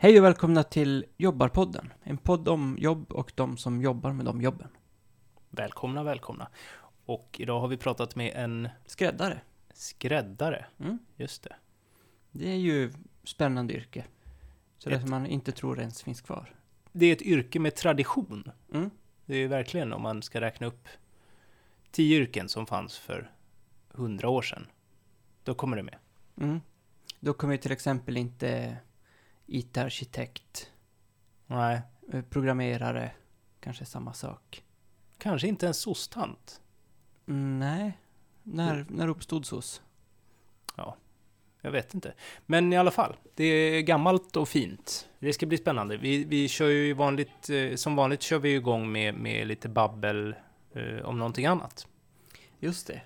Hej och välkomna till Jobbarpodden. En podd om jobb och de som jobbar med de jobben. Välkomna, välkomna. Och idag har vi pratat med en Skräddare. skräddare. Mm. Just det. Det är ju spännande yrke. Så det Ett- som man inte tror ens finns kvar. Det är ett yrke med tradition. Mm. Det är ju verkligen om man ska räkna upp tio yrken som fanns för hundra år sedan. Då kommer det med. Mm. Då kommer ju till exempel inte IT-arkitekt, Nej, eh, programmerare, kanske samma sak. kanske inte en sostant. Mm, nej, när, när uppstod SOS? Jag vet inte. Men i alla fall, det är gammalt och fint. Det ska bli spännande. Vi, vi kör ju vanligt, eh, som vanligt kör vi igång med, med lite babbel eh, om någonting annat. Just det.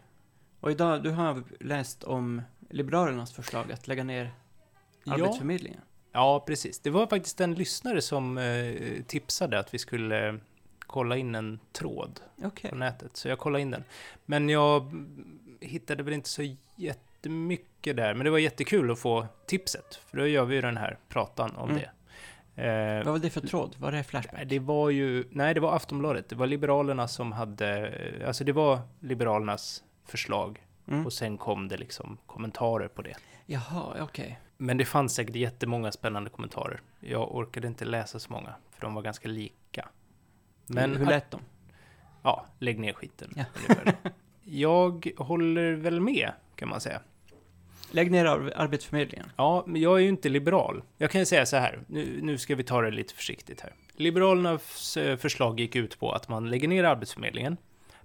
Och idag, du har läst om Liberalernas förslag att lägga ner Ja. Arbetsförmedlingen. Ja, precis. Det var faktiskt en lyssnare som eh, tipsade att vi skulle kolla in en tråd Okej. på nätet, så jag kollade in den. Men jag hittade väl inte så jättemycket där, men det var jättekul att få tipset, för då gör vi ju den här pratan om Mm. det. Eh, Vad var det för tråd? Var det Flashback? det var ju, nej det var Aftonbladet, det var Liberalerna som hade, alltså det var Liberalernas förslag, Mm. och sen kom det liksom kommentarer på det. Jaha, okej. Men det fanns säkert jättemånga spännande kommentarer. Jag orkade inte läsa så många, för de var ganska lika. Men Hur lät de? ja, lägg ner skiten. Ja. Jag håller väl med, kan man säga. Lägg ner ar- Arbetsförmedlingen. Ja, men jag är ju inte liberal. Jag kan ju säga så här, nu, nu ska vi ta det lite försiktigt här. Liberalernas eh, förslag gick ut på att man lägger ner Arbetsförmedlingen,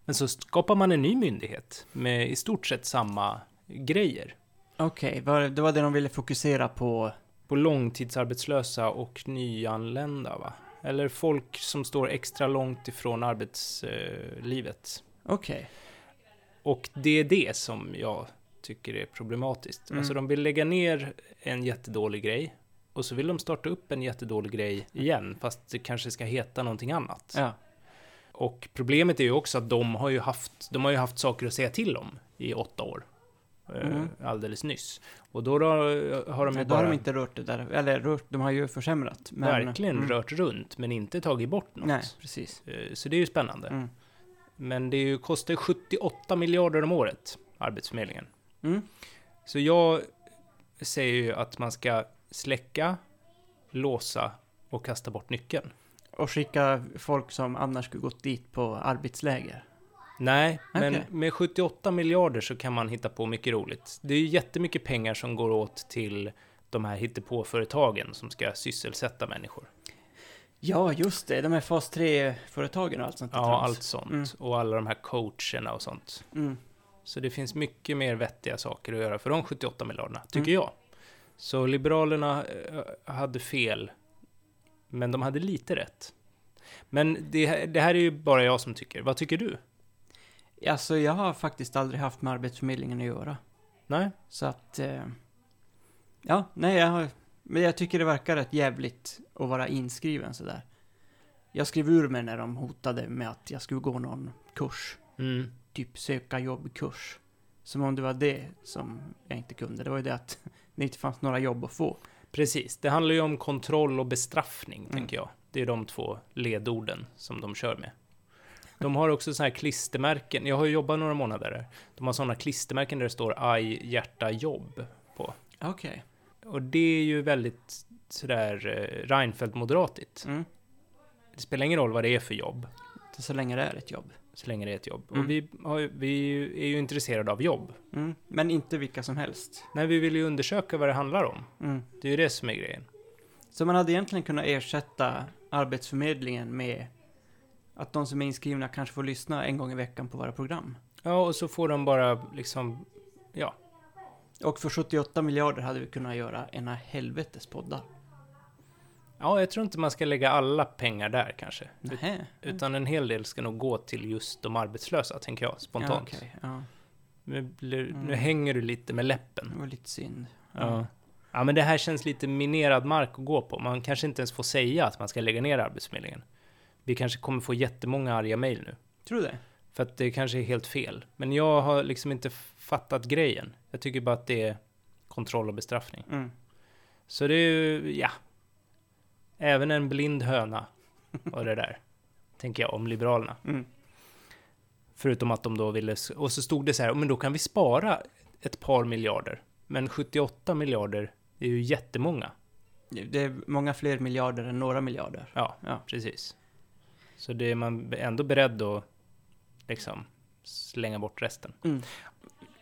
men så skapar man en ny myndighet med i stort sett samma grejer. Okej, var, det var det de ville fokusera på. på långtidsarbetslösa och nyanlända, va? Eller folk som står extra långt ifrån arbetslivet. Okej. Och det är det som jag tycker är problematiskt. Mm. Alltså de vill lägga ner en jättedålig grej och så vill de starta upp en jättedålig grej igen, fast det kanske ska heta någonting annat. Ja. Och problemet är ju också att de har ju haft, de har ju haft saker att säga till om i åtta år. eh, Mm. Alldeles nyss. Och då, då har de ju då har bara... de inte rört det där. Eller rört, de har ju försämrat. Men, verkligen mm. rört runt, men inte tagit bort något. Nej, precis. Eh, Så det är ju spännande. Mm. Men det är ju, kostar ju 78 miljarder om året, Arbetsförmedlingen. Mm. Så jag säger ju att man ska släcka, låsa och kasta bort nyckeln. Och skicka folk som annars skulle gått dit på arbetsläger. Nej, men med 78 miljarder så kan man hitta på mycket roligt. Det är ju jättemycket pengar som går åt till de här hittepåföretagen som ska sysselsätta människor. Ja, just det. De här fas 3-företagen och allt sånt. Ja, trams. allt sånt. Mm. Och alla de här coacherna och sånt. Mm. Så det finns mycket mer vettiga saker att göra för de 78 miljarderna, tycker Mm. jag. Så Liberalerna eh, hade fel, men de hade lite rätt. Men det, det här är ju bara jag som tycker. Vad tycker du? Alltså, jag har faktiskt aldrig haft med Arbetsförmedlingen att göra. Nej? Så att... Eh, ja, nej, jag har... Men jag tycker det verkar rätt jävligt att vara inskriven sådär. Jag skrev ur mig när de hotade med att jag skulle gå någon kurs. Mm. Typ söka jobb-kurs. Som om det var det som jag inte kunde. Det var ju det att det inte fanns några jobb att få. Precis. Det handlar ju om kontroll och bestraffning, Mm. tänker jag. Det är de två ledorden som de kör med. De har också sådana här klistermärken. Jag har ju jobbat några månader där. De har sådana klistermärken där det står aj, hjärta, jobb på. Okej. Och det är ju väldigt sådär eh, Reinfeldt-moderatigt. Mm. Det spelar ingen roll vad det är för jobb, är så länge det är ett jobb. Så länge det är ett jobb. Mm. Och vi, har, vi är ju intresserade av jobb. Mm. Men inte vilka som helst. Nej, vi vill ju undersöka vad det handlar om. Mm. Det är ju det som är grejen. Så man hade egentligen kunnat ersätta Arbetsförmedlingen med att de som är inskrivna kanske får lyssna en gång i veckan på våra program. Ja, och så får de bara liksom, ja, Och för 78 miljarder hade vi kunnat göra ena helvetes poddar. Ja, jag tror inte man ska lägga alla pengar där kanske. Nähä. Utan en hel del ska nog gå till just de arbetslösa, tänker jag, spontant. Ja, okej. ja, nu, blir, nu Mm. hänger du lite med läppen. det var lite synd. Ja. ja, men det här känns lite minerad mark att gå på. Man kanske inte ens får säga att man ska lägga ner Arbetsförmedlingen. Vi kanske kommer få jättemånga arga mejl nu. Tror du det? För att det kanske är helt fel. Men jag har liksom inte fattat grejen. Jag tycker bara att det är kontroll och bestraffning. Mm. Så det är ju, ja. Även en blind höna var det där. Tänker jag om Liberalerna. Mm. Förutom att de då ville, och så stod det så här, men då kan vi spara ett par miljarder. Men 78 miljarder är ju jättemånga. Det är många fler miljarder än några miljarder. Ja, Ja. precis. Så det är man ändå beredd att liksom slänga bort resten.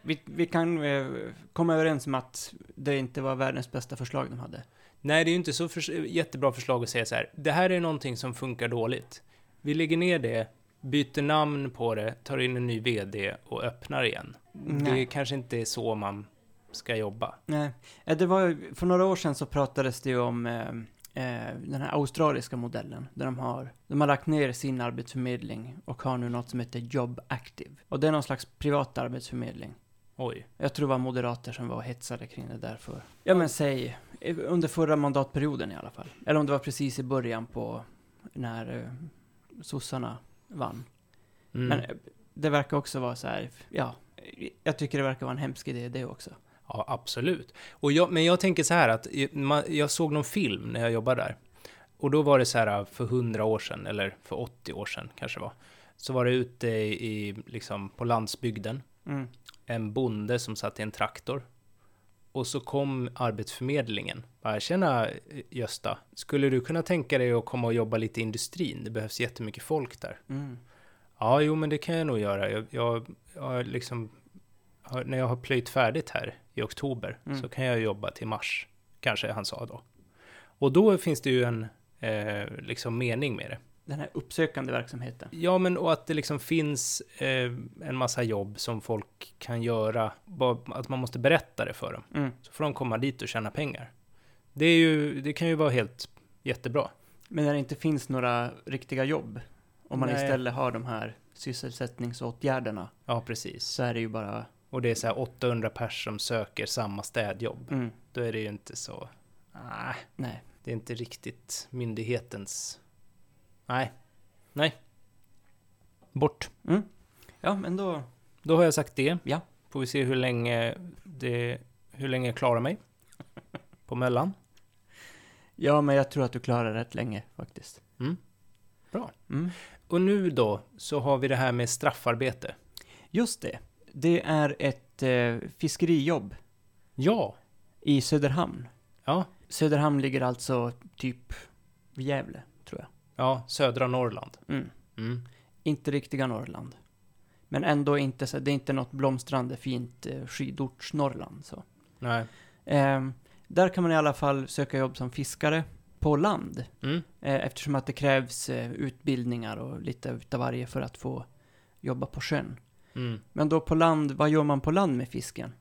Vi, vi kan eh, komma överens om att det inte var världens bästa förslag de hade. Nej, det är ju inte så förs- jättebra förslag att säga så här. Det här är någonting som funkar dåligt. Vi lägger ner det, byter namn på det, tar in en ny VD och öppnar igen. Det Nej. kanske inte är så man ska jobba. Nej, det var för några år sedan så pratades det ju om eh, eh, den här australiska modellen. Där de har, de har lagt ner sin arbetsförmedling och har nu något som heter Job Active. Och det är någon slags privat arbetsförmedling. Oj. Jag tror det var moderater som var hetsade kring det där för, ja men säg, eh, under förra mandatperioden i alla fall. Eller om det var precis i början på när eh, sossarna vann. Mm. Men eh, det verkar också vara så här, ja, jag tycker det verkar vara en hemsk idé det också. Ja, absolut. Och jag, men jag tänker så här att man, jag såg någon film när jag jobbade där. Och då var det så här för 100 år sedan, eller för 80 år sedan kanske det var. Så var det ute i, i liksom på landsbygden. Mm. En bonde som satt i en traktor. Och så kom Arbetsförmedlingen. Bara, Tjena Gösta, skulle du kunna tänka dig att komma och jobba lite i industrin? Det behövs jättemycket folk där. Mm. Ja, jo, men det kan jag nog göra. Jag, jag, jag liksom, när jag har plöjt färdigt här i oktober Mm. så kan jag jobba till mars, kanske han sa då. Och då finns det ju en eh, liksom mening med det. Den här uppsökande verksamheten. Ja, men och att det liksom finns eh, en massa jobb som folk kan göra, bara att man måste berätta det för dem. Mm. Så får de komma dit och tjäna pengar. Det, är ju, det kan ju vara helt jättebra. Men när det inte finns några riktiga jobb, om man Nej. istället har de här sysselsättningsåtgärderna, Ja, precis. så är det ju bara... Och det är så här 800 pers som söker samma städjobb. Mm. Då är det ju inte så... Nej, Nej. det är inte riktigt myndighetens... Nej. Nej. Bort. Mm. Ja, men då... Då har jag sagt det. Ja. Får vi se hur länge det... Hur länge jag klarar mig. På mellan. Ja, men jag tror att du klarar rätt länge faktiskt. Mm. Bra. Mm. Och nu då, så har vi det här med straffarbete. Just det. Det är ett eh, fiskerijobb Ja. i Söderhamn. Ja. Söderhamn ligger alltså typ vid Gävle. Ja, södra Norrland. Mm. Mm. Inte riktiga Norrland. Men ändå inte så, det är inte något blomstrande fint eh, skidorts-Norrland. Så. Nej. Ehm, där kan man i alla fall söka jobb som fiskare på land. Mm. Eh, eftersom att det krävs eh, utbildningar och lite utav varje för att få jobba på sjön. Mm. Men då på land, vad gör man på land med fisken?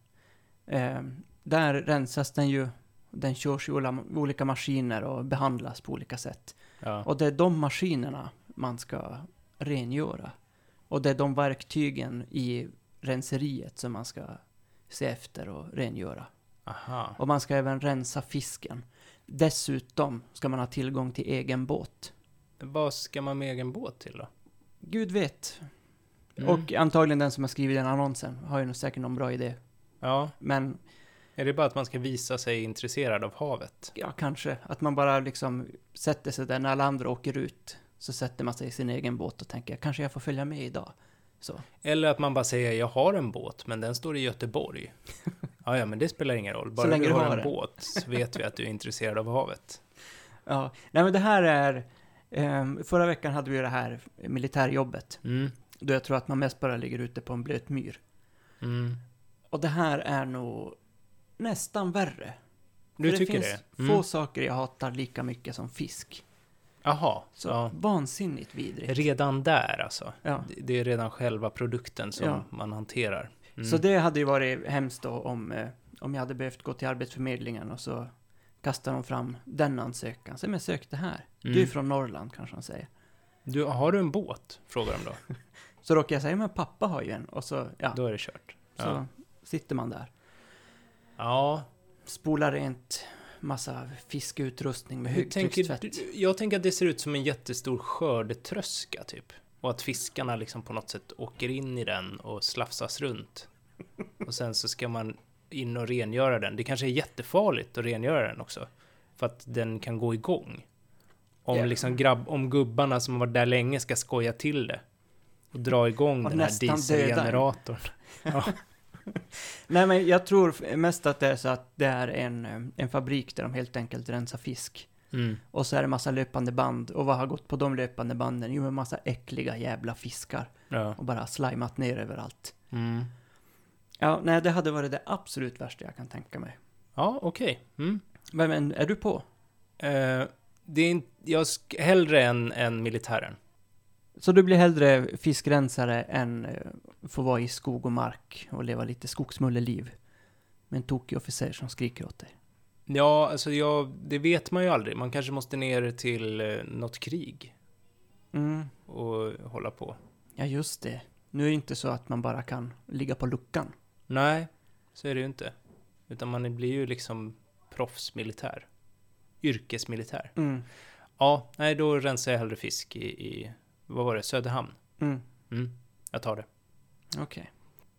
Ehm, där rensas den ju, den körs i olika maskiner och behandlas på olika sätt. Ja. Och det är de maskinerna man ska rengöra. Och det är de verktygen i renseriet som man ska se efter och rengöra. Aha. Och man ska även rensa fisken. Dessutom ska man ha tillgång till egen båt. Vad ska man med egen båt till då? Gud vet. Mm. Och antagligen den som har skrivit den annonsen har ju nog säkert någon bra idé. Ja, Men är det bara att man ska visa sig intresserad av havet? ja, kanske att man bara liksom sätter sig där när alla andra åker ut. Så sätter man sig i sin egen båt och tänker kanske jag får följa med idag. Så. Eller att man bara säger jag har en båt, men den står i Göteborg. ja, ja, men det spelar ingen roll. Bara du har en den. båt så vet vi att du är intresserad av havet. Ja, nej men det här är... ehm, förra veckan hade vi det här militärjobbet. Mm. Då jag tror att man mest bara ligger ute på en blöt myr. Mm. Och det här är nog nästan värre. Du För tycker det? det? finns Mm. få saker jag hatar lika mycket som fisk. Jaha, Så ja. vansinnigt vidrigt. Redan där alltså. Ja. Det- Det är redan själva produkten som Ja. man hanterar. Mm. Så det hade ju varit hemskt då om, eh, om jag hade behövt gå till Arbetsförmedlingen och så kastar de fram den ansökan. Så men sök det här. Du är Mm. från Norrland kanske han säger. Du, har du en båt? Frågar de då. Så råkar jag säga, men pappa har ju en. Och så, ja, Då är det kört. så Ja. sitter man där. Ja. Spolar rent massa fiskeutrustning med tänker högtryckstvätt. Jag tänker att det ser ut som en jättestor skördetröska typ. Och att fiskarna liksom på något sätt åker in i den och slafsas runt. Och sen så ska man in och rengöra den. Det kanske är jättefarligt att rengöra den också. För att den kan gå igång. om Ja. liksom grabb, om gubbarna som har varit där länge ska skoja till det. Och dra igång Och den här dieselgeneratorn. Nej, men jag tror mest att det är så att det är en, eh, en fabrik där de helt enkelt rensar fisk. Mm. Och så är det massa löpande band. Och vad har gått på de löpande banden? Jo, en massa äckliga jävla fiskar. Ja. Och bara slimat ner överallt. Mm. Ja, nej, det hade varit det absolut värsta jag kan tänka mig. Ja, okej. Mm. Men, men är du på? Eh, det är inte, jag sk- hellre än, än militären. Så du blir hellre fiskrensare än eh, få vara i skog och mark och leva lite skogsmulleliv? Med en tokig officer som skriker åt dig. Ja, alltså jag, det vet man ju aldrig. Man kanske måste ner till eh, något krig Mm, och hålla på. ja just det. Nu är det inte så att man bara kan ligga på luckan. Nej, så är det ju inte. Utan man blir ju liksom proffsmilitär. Yrkesmilitär. Mm, Ja, nej, då rensar jag hellre fisk i, i vad var det, Söderhamn. mm, Mm, jag tar det. okej.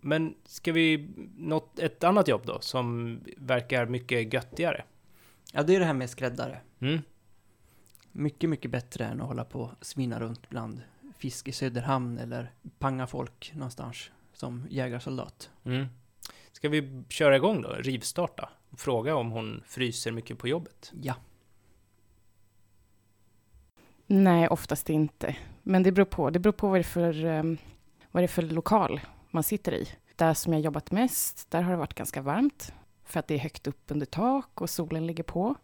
Men ska vi, något, ett annat jobb då, som verkar mycket göttigare? Ja, det är det här med skräddare. Mm, Mycket, mycket bättre än att hålla på och svina runt bland fisk i Söderhamn eller panga folk någonstans som jägarsoldat. mm. Ska vi köra igång då, rivstarta? Fråga om hon fryser mycket på jobbet. Ja. Nej, oftast inte. Men det beror på. Det beror på vad det är för, um, vad det är för lokal man sitter i. Där som jag jobbat mest, där har det varit ganska varmt. För att det är högt upp under tak och solen ligger på.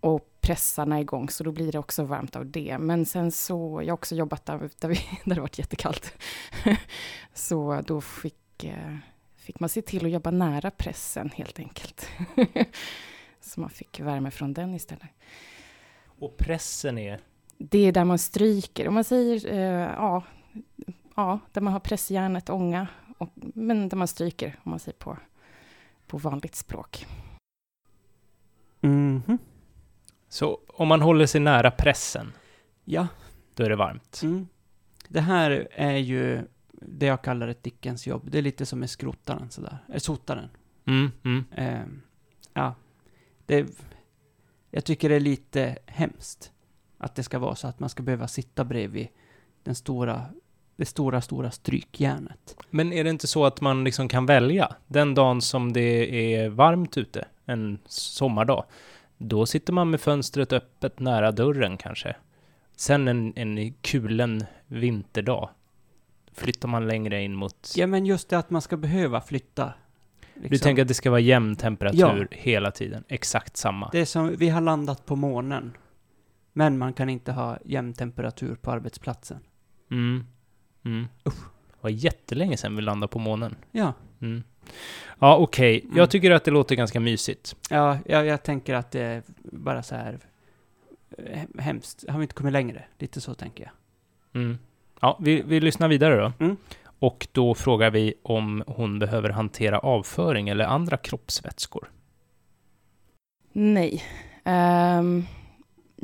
Och pressarna är igång, så då blir det också varmt av det. Men sen så, jag har också jobbat där, där, vi, där det varit jättekallt. så då fick, eh, fick man se till att jobba nära pressen helt enkelt. så man fick värme från den istället. Och pressen är... Det är där man stryker. Om man säger, eh, ja, ja, där man har pressjärnet, ånga, och, men där man stryker, om man säger på, på vanligt språk. Mhm. Så om man håller sig nära pressen, Ja. då är det varmt. Mm. Det här är ju det jag kallar ett Dickens jobb. Det är lite som med skrottaren sådär. Äh, sotaren. Mm, mm. Ehm, ja. Det, jag tycker det är lite hemskt. Att det ska vara så att man ska behöva sitta bredvid den stora, det stora, stora strykjärnet. Men är det inte så att man liksom kan välja? Den dagen som det är varmt ute, en sommardag, då sitter man med fönstret öppet nära dörren kanske. Sen en, en kulen vinterdag flyttar man längre in mot... Ja, men just det att man ska behöva flytta. Du liksom. tänker att det ska vara jämn temperatur Ja. hela tiden? Exakt samma? Det är som, vi har landat på månen. Men man kan inte ha jämn temperatur på arbetsplatsen. Mm. Mm. Det var jättelänge sedan vi landade på månen. Ja, Mm. Ja, okej. Mm. Jag tycker att det låter ganska mysigt. ja jag, jag tänker att det är bara så här eh, hemskt. Har vi inte kommit längre? Lite så tänker jag. Mm. Ja, vi, vi lyssnar vidare då. Mm. Och då frågar vi om hon behöver hantera avföring eller andra kroppsvätskor. Nej. Ehm,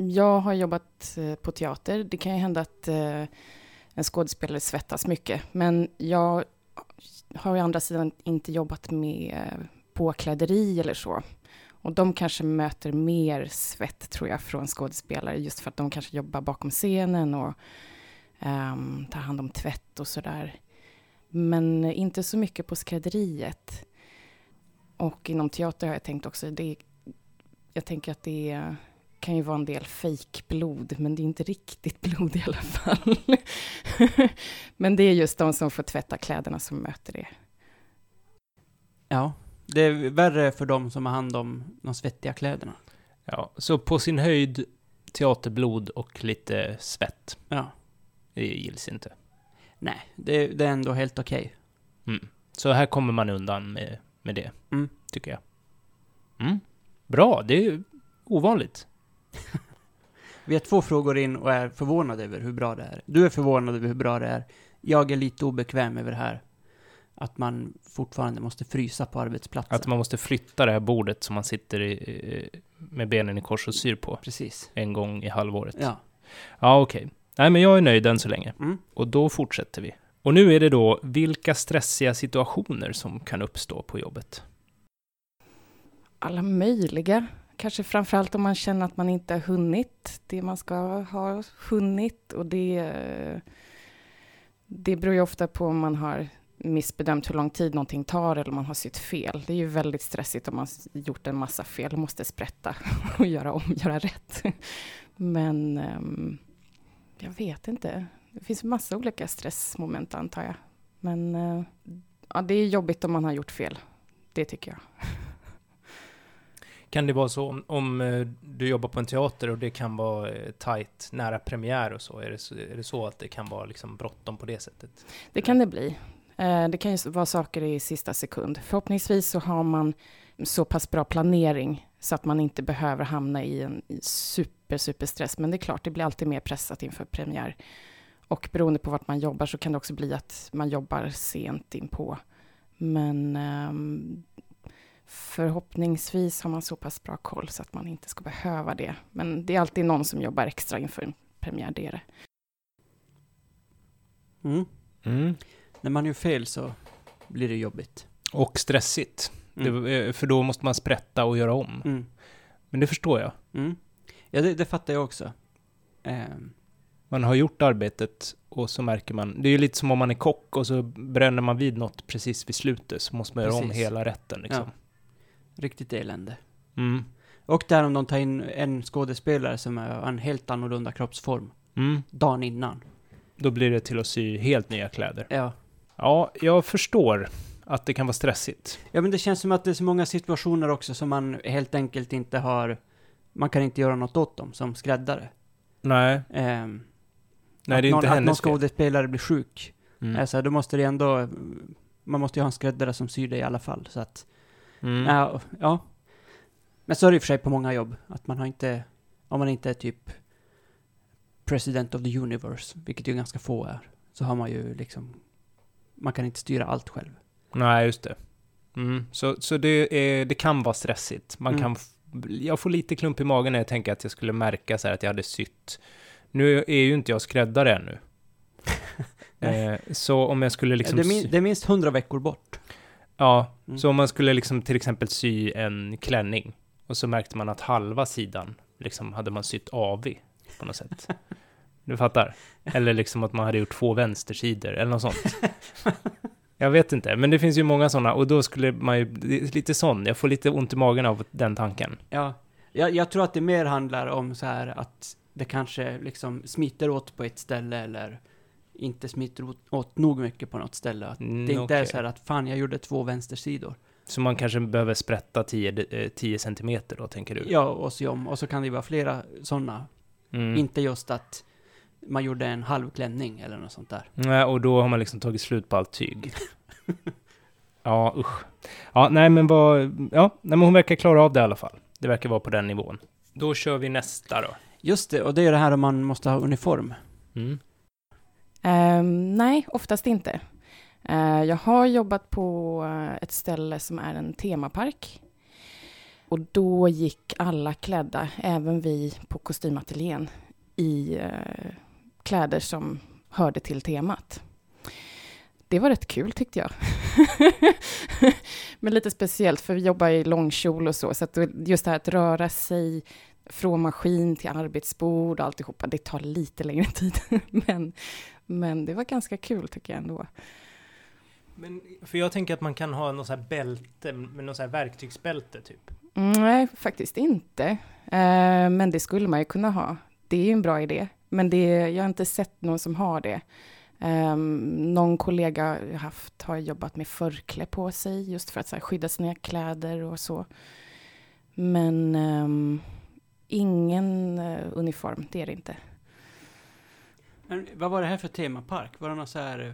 jag har jobbat eh, på teater. Det kan ju hända att eh, en skådespelare svettas mycket. Men jag har å andra sidan inte jobbat med påkläderi eller så. Och de kanske möter mer svett, tror jag, från skådespelare. Just för att de kanske jobbar bakom scenen och um, tar hand om tvätt och sådär. Men inte så mycket på skrädderiet. Och inom teater har jag tänkt också, det jag tänker att det är, kan ju vara en del fejkblod, men det är inte riktigt blod i alla fall. men det är just de som får tvätta kläderna som möter det. Ja, det är värre för de som har hand om de svettiga kläderna. Ja, så på sin höjd teaterblod och lite svett. Ja. Det gills inte. Nej, det, det är ändå helt okej. Mm. Så här kommer man undan med, med det, Mm. tycker jag. Mm. Bra, det är ju ovanligt. Vi har två frågor in och är förvånade över hur bra det är. Du är förvånad över hur bra det är. Jag är lite obekväm över det här. Att man fortfarande måste frysa på arbetsplatsen. Att man måste flytta det här bordet som man sitter i, med benen i kors och syr på Precis. en gång i halvåret. Ja. Ja, okej. Nej, men jag är nöjd än så länge. Mm. Och då fortsätter vi. Och nu är det då vilka stressiga situationer som kan uppstå på jobbet. Alla möjliga kanske framförallt om man känner att man inte har hunnit det man ska ha hunnit. Och det, det beror ju ofta på om man har missbedömt hur lång tid någonting tar eller om man har sytt fel. Det är ju väldigt stressigt om man gjort en massa fel och måste sprätta och göra om, göra rätt. Men um, jag vet inte. Det finns massa olika stressmoment antar jag. Men uh, ja, det är jobbigt om man har gjort fel. Det tycker jag. Kan det vara så om, om eh, du jobbar på en teater och det kan vara eh, tight, tajt nära premiär och så? Är det så, är det så att det kan vara liksom bråttom på det sättet? Det kan det bli. Eh, det kan ju vara saker i sista sekund. Förhoppningsvis så har man så pass bra planering så att man inte behöver hamna i en super, super stress. Men det är klart, det blir alltid mer pressat inför premiär. Och beroende på vart man jobbar så kan det också bli att man jobbar sent in på. Men um, förhoppningsvis har man så pass bra koll så att man inte ska behöva det. Men det är alltid någon som jobbar extra inför en premiär, det är det. Mm. Mm. När man gör fel så blir det jobbigt. Och stressigt. Mm. Det, för då måste man sprätta och göra om. Mm. Men det förstår jag. Mm. Ja, det, det, fattar jag också. Um. Man har gjort arbetet och så märker man, det är ju lite som om man är kock och så bränner man vid något precis vid slutet så måste man göra om hela rätten liksom. Ja. Riktigt elände. Mm. Och där om de tar in en skådespelare som har en helt annorlunda kroppsform. Mm. Dagen innan. Då blir det till att sy helt nya kläder. Ja. Ja, jag förstår att det kan vara stressigt. Ja, men det känns som att det är så många situationer också som man helt enkelt inte har... Man kan inte göra något åt dem som skräddare. Nej. Um, Nej, det är någon, inte hennes Att någon skådespelare blir sjuk. Mm. Alltså, då måste det ändå... Man måste ju ha en skräddare som syr det i alla fall, så att... Mm. Ja, ja. Men så är det i och för sig på många jobb, att man har inte... Om man inte är typ President of the Universe, vilket ju ganska få är, så har man ju liksom... Man kan inte styra allt själv. Nej, just det. Mm. Så, så det, är, det kan vara stressigt. Man mm. kan... Jag får lite klump i magen när jag tänker att jag skulle märka så här att jag hade sytt. Nu är ju inte jag skräddare ännu. eh, så om jag skulle liksom... Det är, min, det är minst hundra veckor bort. Ja, mm. så om man skulle liksom till exempel sy en klänning och så märkte man att halva sidan liksom hade man sytt AV på något sätt. Du fattar? Eller liksom att man hade gjort två vänstersidor eller något sånt. Jag vet inte, men det finns ju många sådana och då skulle man ju, lite sån, jag får lite ont i magen av den tanken. Ja, jag, jag tror att det mer handlar om så här att det kanske liksom smiter åt på ett ställe eller inte smiter åt, nog mycket på något ställe. Att mm, det inte okay. är så här att fan, jag gjorde två vänstersidor. Så man kanske behöver sprätta 10 centimeter då, tänker du? Ja, och se om. Och så kan det vara flera sådana. Mm. Inte just att man gjorde en halv klänning eller något sånt där. Nej, och då har man liksom tagit slut på allt tyg. ja, usch. Ja, nej men vad, ja, nej, men hon verkar klara av det i alla fall. Det verkar vara på den nivån. Då kör vi nästa då. Just det, och det är det här om man måste ha uniform. Mm. Um, nej, oftast inte. Uh, jag har jobbat på ett ställe som är en temapark. Och då gick alla klädda, även vi på kostymateljén, i uh, kläder som hörde till temat. Det var rätt kul tyckte jag. Men lite speciellt, för vi jobbar i långkjol och så, så att just det här att röra sig från maskin till arbetsbord och alltihopa, det tar lite längre tid. men, men det var ganska kul tycker jag ändå. Men, för jag tänker att man kan ha något så här bälte, med något så här verktygsbälte typ. Mm, nej, faktiskt inte. Eh, men det skulle man ju kunna ha. Det är ju en bra idé. Men det, jag har inte sett någon som har det. Um, någon kollega jag haft har jobbat med förkläde på sig just för att här, skydda sina kläder och så. Men um, ingen uh, uniform, det är det inte. Men vad var det här för temapark? Var det någon så här uh,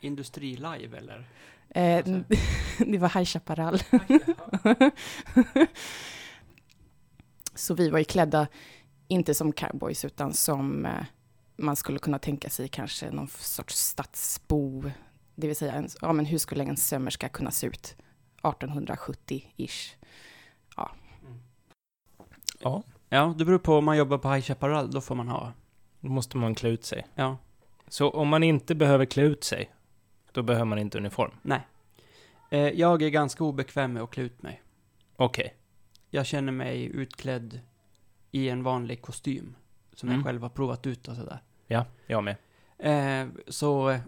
industri-live eller? Eh, alltså. det var High Chaparral. så vi var ju klädda inte som cowboys, utan som eh, man skulle kunna tänka sig kanske någon sorts stadsbo. Det vill säga, en, ja, men hur skulle en sömmerska kunna se ut 1870-ish? Ja. ja. Ja, det beror på om man jobbar på High Chaparral, då får man ha. Då måste man klä ut sig. Ja. Så om man inte behöver klä ut sig, då behöver man inte uniform? Nej. Eh, jag är ganska obekväm med att klä ut mig. Okej. Jag känner mig utklädd i en vanlig kostym. Som Mm. jag själv har provat ut och sådär. Ja, jag med. Eh, så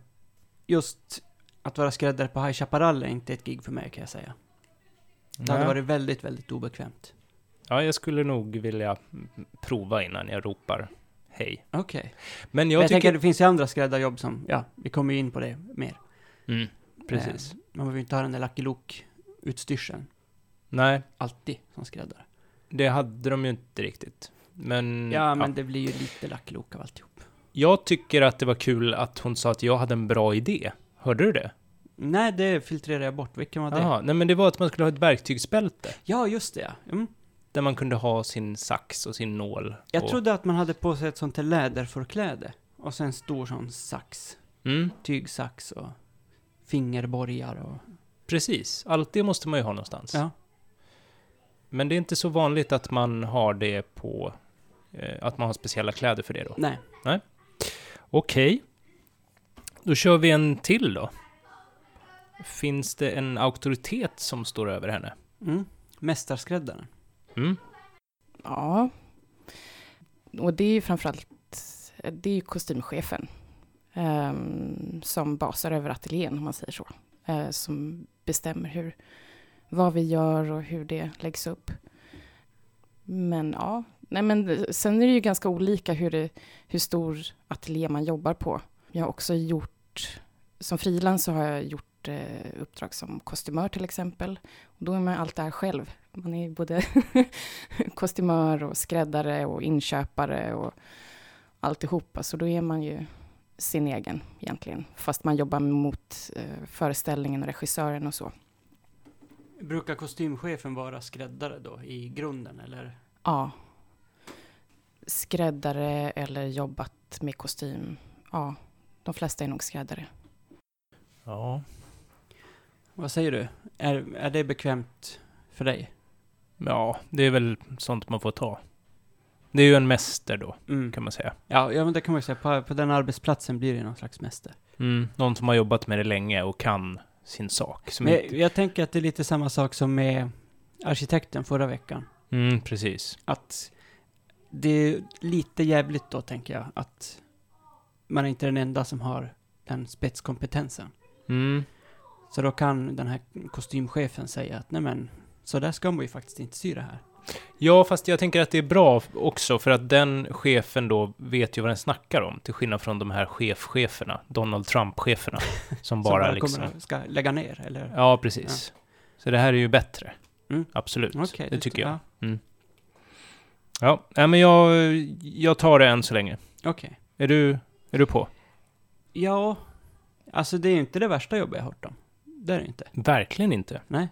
just att vara skräddare på High Chaparral är inte ett gig för mig kan jag säga. Det hade Nej. varit väldigt, väldigt obekvämt. Ja, jag skulle nog vilja mm, prova innan jag ropar hej. Okej. Men Jag, jag, jag tänker tycker... det finns ju andra skräddarjobb som, ja, vi kommer ju in på det mer. Mm, precis. Eh, man behöver ju inte ha den där Lucky Luke-utstyrseln Nej, alltid som skräddare. det hade de ju inte riktigt. Men, Ja, men det blir ju lite Lucky Luke av alltihop. jag tycker att det var kul att hon sa att jag hade en bra idé. Hörde du det? Nej, det filtrerar jag bort. Vilken var det? Jaha, nej men det var att man skulle ha ett verktygsbälte. Ja, just det ja. Mm. Där man kunde ha sin sax och sin nål. Jag och... trodde att man hade på sig ett sånt här läderförkläde. Och sen en stor sån sax. Mm, Tygsax och fingerborgar och... precis. Allt det måste man ju ha någonstans. Ja. Men det är inte så vanligt att man har det på... Eh, att man har speciella kläder för det då. Nej. Okej. Då kör vi en till då. Finns det en auktoritet som står över henne? Mm. Mästarskräddaren. Mm. Ja. Och det är ju framförallt, det är ju kostymchefen. ehm, som basar över ateljén, om man säger så. Eh, som bestämmer hur, vad vi gör och hur det läggs upp. Men ja, nej men sen är det ju ganska olika hur, det, hur stor ateljé man jobbar på. Jag har också gjort, som frilans så har jag gjort eh, uppdrag som kostymör till exempel. Och då är man allt där själv. Man är både kostymör och skräddare och inköpare och alltihopa. Så då är man ju sin egen egentligen. Fast man jobbar mot eh, föreställningen och regissören och så. Brukar kostymchefen vara skräddare då, i grunden, eller? Ja. Skräddare eller jobbat med kostym. Ja, de flesta är nog skräddare. Ja. Vad säger du? Är, är det bekvämt för dig? Ja, det är väl sånt man får ta. Det är ju en mäster då, Mm. kan man säga. Ja, ja, men det kan man ju säga. På, på den arbetsplatsen blir det någon slags mäster. Mm. Någon som har jobbat med det länge och kan sin sak. Men inte... jag, jag tänker att det är lite samma sak som med arkitekten förra veckan. Mm, precis. Att det är lite jävligt då, tänker jag, att man är inte den enda som har den spetskompetensen. Mm. Så då kan den här kostymchefen säga att nej men, så där ska man ju faktiskt inte det här. Ja, fast jag tänker att det är bra också för att den chefen då vet ju vad den snackar om. Till skillnad från de här chefcheferna, Donald Trump-cheferna. Som Som bara bara liksom... ska lägga ner, eller? Ja, precis. Så det här är ju bättre. Mm. Absolut. Okej, det tycker jag. ja. Ja, nej, men jag, jag tar det än så länge. Okej. Är du, är du på? Ja, alltså det är inte det värsta jobbet jag har hört om. Det är det inte. Verkligen inte. Nej.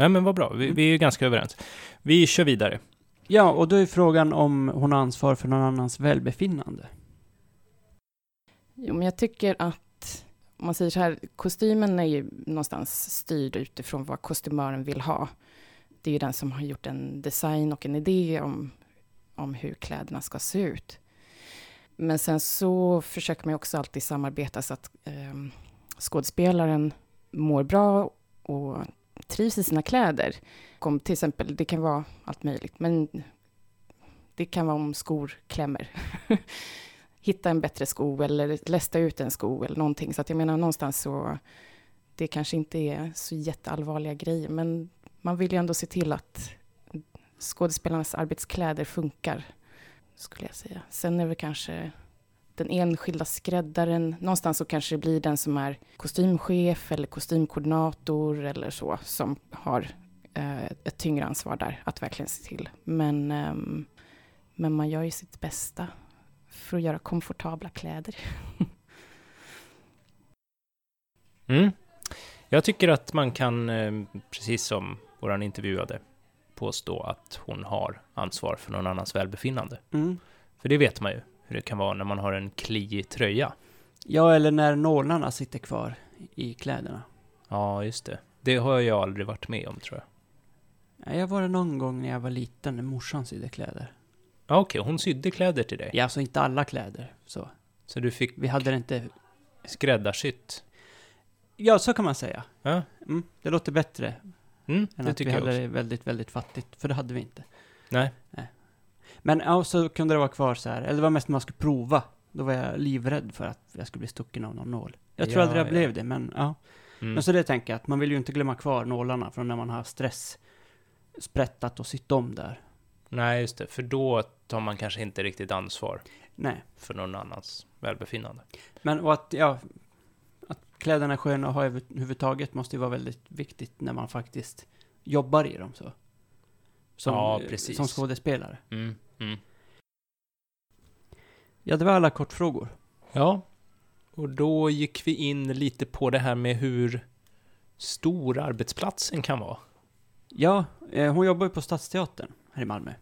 Nej, men vad bra. Vi, Mm. vi är ju ganska överens. Vi kör vidare. Ja, och då är frågan om hon har ansvar för någon annans välbefinnande. Jo, men jag tycker att, om man säger så här, kostymen är ju någonstans styrd utifrån vad kostymören vill ha. Det är ju den som har gjort en design och en idé om, om hur kläderna ska se ut. Men sen så försöker man ju också alltid samarbeta så att eh, skådespelaren mår bra och trivs i sina kläder. Om till exempel, det kan vara allt möjligt, men det kan vara om skor klämmer. hitta en bättre sko eller lästa ut en sko eller någonting. Så att jag menar någonstans så, det kanske inte är så jätteallvarliga grejer, men man vill ju ändå se till att skådespelarnas arbetskläder funkar, skulle jag säga. Sen är det kanske den enskilda skräddaren, någonstans så kanske det blir den som är kostymchef eller kostymkoordinator eller så, som har eh, ett tyngre ansvar där, att verkligen se till. Men, ehm, men man gör ju sitt bästa för att göra komfortabla kläder. Mm. Jag tycker att man kan, eh, precis som våran intervjuade, påstå att hon har ansvar för någon annans välbefinnande. Mm. För det vet man ju hur det kan vara när man har en kliig tröja. Ja, eller när nålarna sitter kvar i kläderna. Ja, just det. Det har jag aldrig varit med om, tror jag. Ja, Jag var det någon gång när jag var liten, när morsan sydde kläder. Ja, okej, hon sydde kläder till dig. Ja, alltså inte alla kläder, så. Så du fick Vi hade det inte... skräddarsytt. Ja, så kan man säga. Ja. Mm, det låter bättre. Mm, Än det att vi tycker jag hade också. det väldigt, väldigt fattigt. För det hade vi inte. Nej. Men ja, så kunde det vara kvar så här. Eller det var mest när man skulle prova. Då var jag livrädd för att jag skulle bli stucken av någon nål. Jag tror Ja, aldrig jag ja. blev det, men ja. Mm. Men så det tänker jag, att man vill ju inte glömma kvar nålarna från när man har stress sprättat och sytt om där. Nej, just det. För då tar man kanske inte riktigt ansvar Nej. för någon annans välbefinnande. Men och att, ja, att kläderna är sköna att ha överhuvudtaget måste ju vara väldigt viktigt när man faktiskt jobbar i dem så. Som, Ja, eh, precis. Som skådespelare. Mm. Mm. Ja, det var alla kortfrågor. Ja, och då gick vi in lite på det här med hur stor arbetsplatsen kan vara. Ja, eh, hon jobbar ju på Stadsteatern här i Malmö.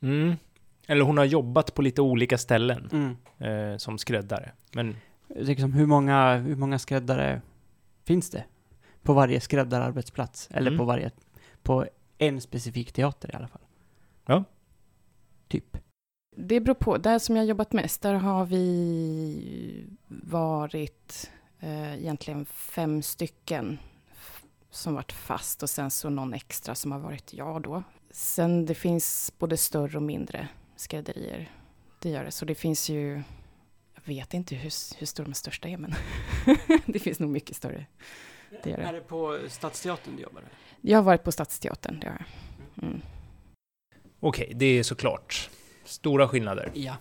Mm. Eller hon har jobbat på lite olika ställen Mm. eh, som skräddare. Men Liksom, hur, många, hur många skräddare finns det? På varje skräddararbetsplats? Eller Mm. på varje, på en specifik teater i alla fall. Ja. Typ. Det beror på. Där som jag har jobbat mest, där har vi varit eh, egentligen fem stycken som varit fast och sen så någon extra som har varit jag då. Sen det finns både större och mindre skrädderier. Det gör det. Så det finns ju, jag vet inte hur, hur stor de största är men det finns nog mycket större. Det gör det. Är det på Stadsteatern du jobbar? Jag har varit på Stadsteatern, det har jag. Mm. Okej, det är såklart stora skillnader. Ja.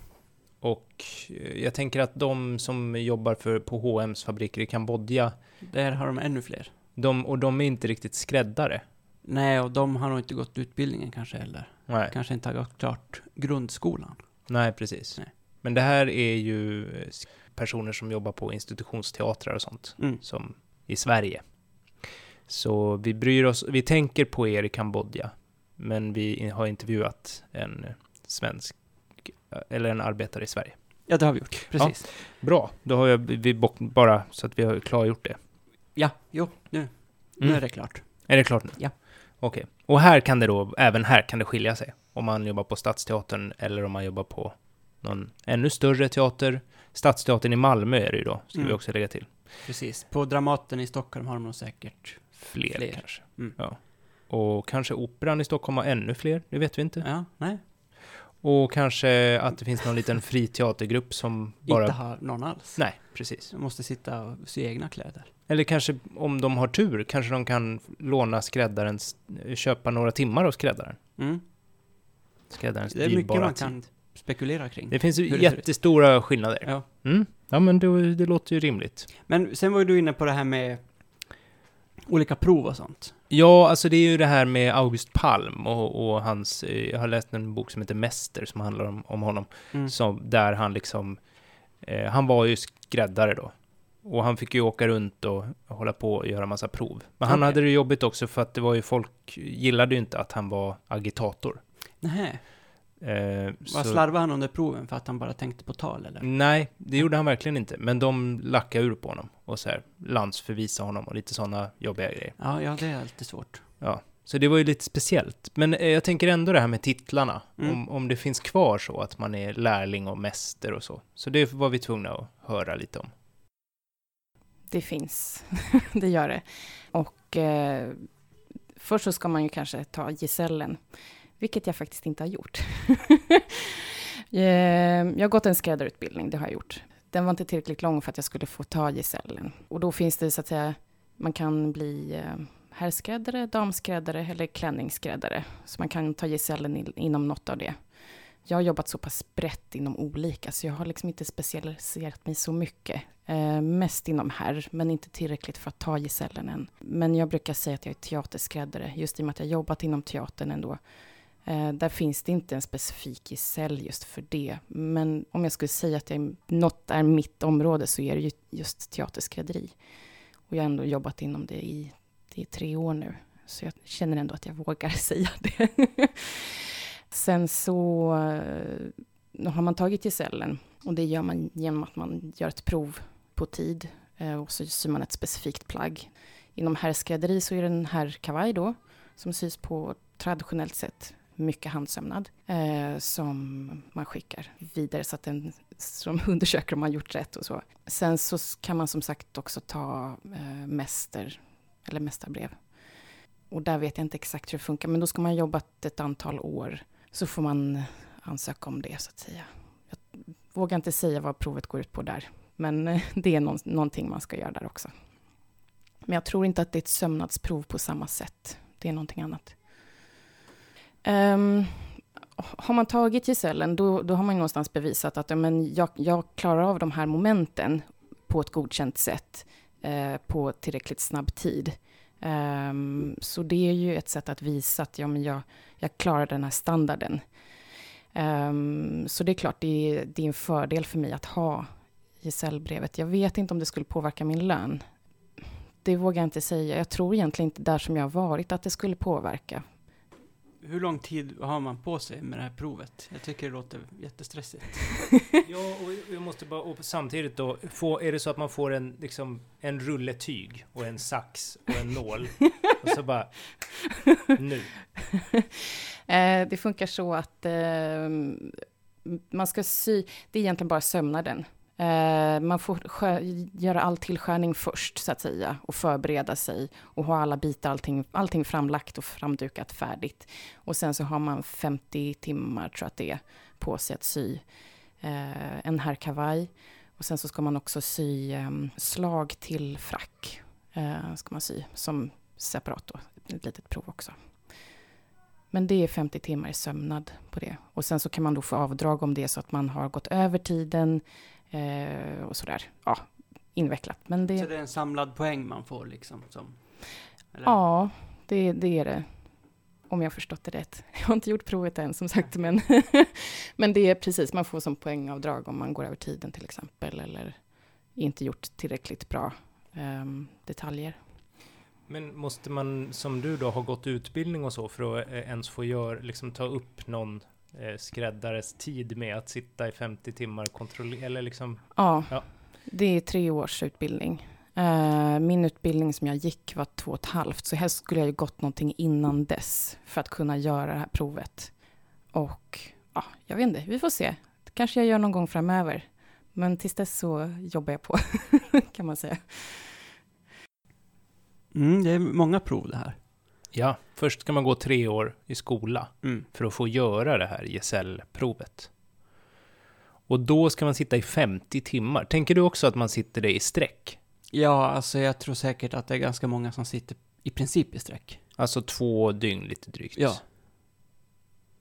Och eh, jag tänker att de som jobbar för, på H&M's fabriker i Kambodja, Där har de ännu fler. de, och de är inte riktigt skräddare. Nej, och de har nog inte gått utbildningen kanske heller. Nej, Kanske inte har gått klart grundskolan. Nej precis. Nej. Men det här är ju eh, personer som jobbar på institutionsteatrar och sånt. Mm. som i Sverige. Så vi bryr oss, vi tänker på er i Kambodja, men vi har intervjuat en svensk, eller en arbetare i Sverige. Ja, det har vi gjort. Precis. Bra, då har jag, vi bara så att vi har klargjort det. Ja, jo, nu, nu Mm. är det klart. Är det klart nu? Ja. Okej. Och här kan det då, även här kan det skilja sig. Om man jobbar på Stadsteatern eller om man jobbar på någon ännu större teater. Stadsteatern i Malmö är det ju då, ska vi Mm. också lägga till. Precis. På Dramaten i Stockholm har de nog säkert... Fler, Fler. kanske. Mm. Ja. Och kanske Operan i Stockholm har ännu fler, det vet vi inte. Ja, nej. Och kanske att det finns någon liten fri teatergrupp som bara... Inte har någon alls. Nej, precis. De måste sitta och sy egna kläder. Eller kanske om de har tur, kanske de kan låna skräddarens, köpa några timmar hos skräddaren. Mm. Skräddarens Det är mycket man tid. kan spekulera kring. Det finns ju det jättestora skillnader. Ja. Mm. Ja, men det, det låter ju rimligt. Men sen var ju du inne på det här med olika prov och sånt. Ja, alltså det är ju det här med August Palm och, och hans, eh, jag har läst en bok som heter Mäster som handlar om, om honom. Mm. som, där han liksom, eh, han var ju skräddare då. Och han fick ju åka runt och hålla på och göra massa prov. Men han hade det jobbigt också för att det var ju folk gillade ju inte att han var agitator. Nähä. Eh, Vad så- slarvade han under proven för att han bara tänkte på tal eller? Nej, det gjorde han verkligen inte. Men de lackade ur på honom och så här landsförvisa honom och lite sådana jobbiga grejer. Ja, ja, det är alltid svårt. Ja, så det var ju lite speciellt. Men eh, jag tänker ändå det här med titlarna. Mm. Om, om det finns kvar så att man är lärling och mäster och så. Så det var vi tvungna att höra lite om. Det finns, det gör det. Och eh, först så ska man ju kanske ta gesällen, vilket jag faktiskt inte har gjort. Eh, jag har gått en skräddarutbildning, det har jag gjort. Den var inte tillräckligt lång för att jag skulle få ta gesällen. Och då finns det så att säga, man kan bli eh, herrskräddare, damskräddare eller klänningsskräddare. Så man kan ta gesällen in, inom något av det. Jag har jobbat så pass brett inom olika, så jag har liksom inte specialiserat mig så mycket. Eh, mest inom herr, men inte tillräckligt för att ta gesällen än. Men jag brukar säga att jag är teaterskräddare, just i och med att jag jobbat inom teatern ändå. Eh, där finns det inte en specifik gesäll just för det. Men om jag skulle säga att jag, något är mitt område så är det ju just teaterskrädderi. Och jag har ändå jobbat inom det i, det tre år nu. Så jag känner ändå att jag vågar säga det. Sen så eh, har man tagit gesällen och det gör man genom att man gör ett prov på tid eh, och så syr man ett specifikt plagg. Inom herrskrädderi så är det en herrkavaj då som sys på traditionellt sätt mycket handsömnad eh, som man skickar vidare så att den som undersöker om man gjort rätt och så. Sen så kan man som sagt också ta eh, mäster eller mästarbrev. och där vet jag inte exakt hur det funkar, men då ska man ha jobbat ett antal år. Så får man ansöka om det, så att säga. Jag vågar inte säga vad provet går ut på där, men eh, det är någon, någonting man ska göra där också. Men jag tror inte att det är ett sömnadsprov på samma sätt. Det är någonting annat. Um, har man tagit gesällen, då, då har man någonstans bevisat att men jag, jag klarar av de här momenten på ett godkänt sätt eh, på tillräckligt snabb tid. Um, så det är ju ett sätt att visa att ja, men jag, jag klarar den här standarden. Um, så det är klart, det är, det är en fördel för mig att ha gesällbrevet. Jag vet inte om det skulle påverka min lön. Det vågar jag inte säga. Jag tror egentligen inte där som jag har varit att det skulle påverka. Hur lång tid har man på sig med det här provet? Jag tycker det låter jättestressigt. ja, och jag måste bara, och samtidigt då, få, är det så att man får en, liksom, en rulle tyg och en sax och en nål och så bara, nu. Eh, det funkar så att eh, man ska sy, det är egentligen bara sömnaden Eh, man får göra all tillskärning först, så att säga, och förbereda sig och ha alla bitar, allting, allting framlagt och framdukat färdigt. Och sen så har man 50 timmar, tror jag att det är, på sig att sy eh, en herrkavaj. Och sen så ska man också sy eh, slag till frack, eh, ska man sy, som separat då, ett litet prov också. Men det är 50 timmar i sömnad på det. Och sen så kan man då få avdrag om det är så att man har gått över tiden Eh, och sådär. Ja, invecklat. Men det... Så det är en samlad poäng man får liksom? Som, ja, det, det är det. Om jag har förstått det rätt. Jag har inte gjort provet än som sagt, men, men det är precis, man får som poängavdrag om man går över tiden till exempel, eller inte gjort tillräckligt bra um, detaljer. Men måste man, som du då, ha gått utbildning och så för att eh, ens få gör, liksom ta upp någon eh, skräddares tid med att sitta i 50 timmar och kontrollera, eller liksom? Ja, ja, det är tre års utbildning. Uh, min utbildning som jag gick var två och ett halvt, så helst skulle jag ju gått någonting innan dess för att kunna göra det här provet. Och ja, jag vet inte, vi får se. Det kanske jag gör någon gång framöver. Men tills dess så jobbar jag på, kan man säga. Mm, det är många prov det här. Ja, först ska man gå tre år i skola mm. för att få göra det här gesällprovet. Och då ska man sitta i 50 timmar. Tänker du också att man sitter det i sträck? Ja, alltså jag tror säkert att det är ganska många som sitter i princip i sträck. Alltså två dygn lite drygt? Ja.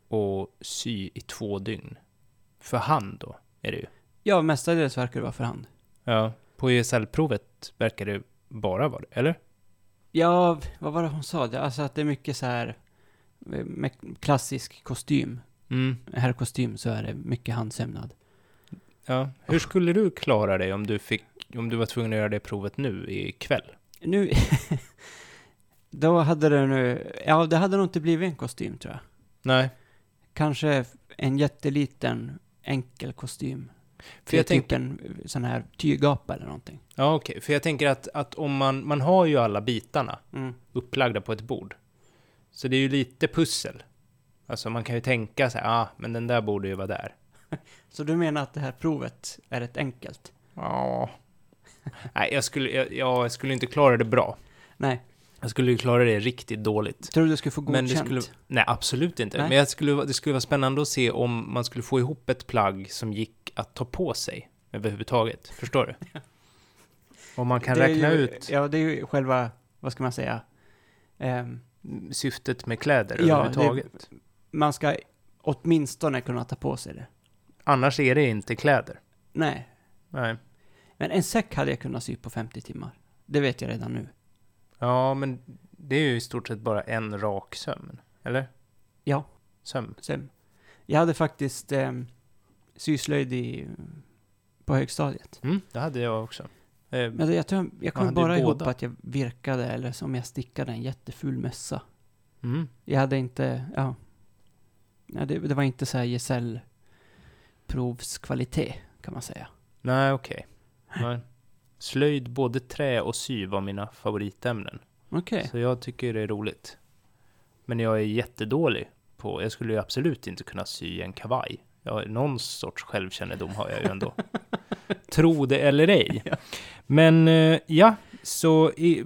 Och sy i två dygn? För hand då, är det ju? Ja, mestadels verkar det vara för hand. Ja, på gesällprovet verkar det bara vara det, eller? Ja, vad var det hon sa? Alltså att det är mycket så här eh, med klassisk kostym. Mm. Herrkostym så är det mycket handsömnad. Ja, hur skulle du klara dig om du fick, om du var tvungen att göra det provet nu ikväll? Nu, då hade det nu, ja det hade nog inte blivit en kostym tror jag. Nej. Kanske en jätteliten enkel kostym. För jag tänker en sån här tygapa eller någonting. Ja, okej. Okay. För jag tänker att, att om man, man har ju alla bitarna mm. upplagda på ett bord. Så det är ju lite pussel. Alltså man kan ju tänka så här, ah, men den där borde ju vara där. Så du menar att det här provet är rätt enkelt? Ja. Nej, jag skulle, jag, jag skulle inte klara det bra. Nej. Jag skulle ju klara det riktigt dåligt. Tror du du skulle få godkänt? Men det skulle, nej, absolut inte. Nej. Men jag skulle, det skulle vara spännande att se om man skulle få ihop ett plagg som gick att ta på sig överhuvudtaget. Förstår du? Om man kan räkna ju, ut... Ja, det är ju själva, vad ska man säga? Um, Syftet med kläder ja, överhuvudtaget. Det, man ska åtminstone kunna ta på sig det. Annars är det inte kläder. Nej. Nej. Men en säck hade jag kunnat sy på 50 timmar. Det vet jag redan nu. Ja, men det är ju i stort sett bara en rak sömn, eller? Ja. Sömn? Sömn. Jag hade faktiskt eh, syslöjd i, på högstadiet. Mm, det hade jag också. Eh, men jag, tror, jag kom bara ihåg att jag virkade, eller som jag stickade en jätteful mössa. Mm. Jag hade inte, ja. ja det, det var inte så här gesällprovskvalitet, kan man säga. Nej, okej. Okay. Slöjd, både trä och sy var mina favoritämnen. Okay. Så jag tycker det är roligt. Men jag är jättedålig på, jag skulle ju absolut inte kunna sy en kavaj. Ja, någon sorts självkännedom har jag ju ändå. Tro det eller ej. Men eh, ja, Så i,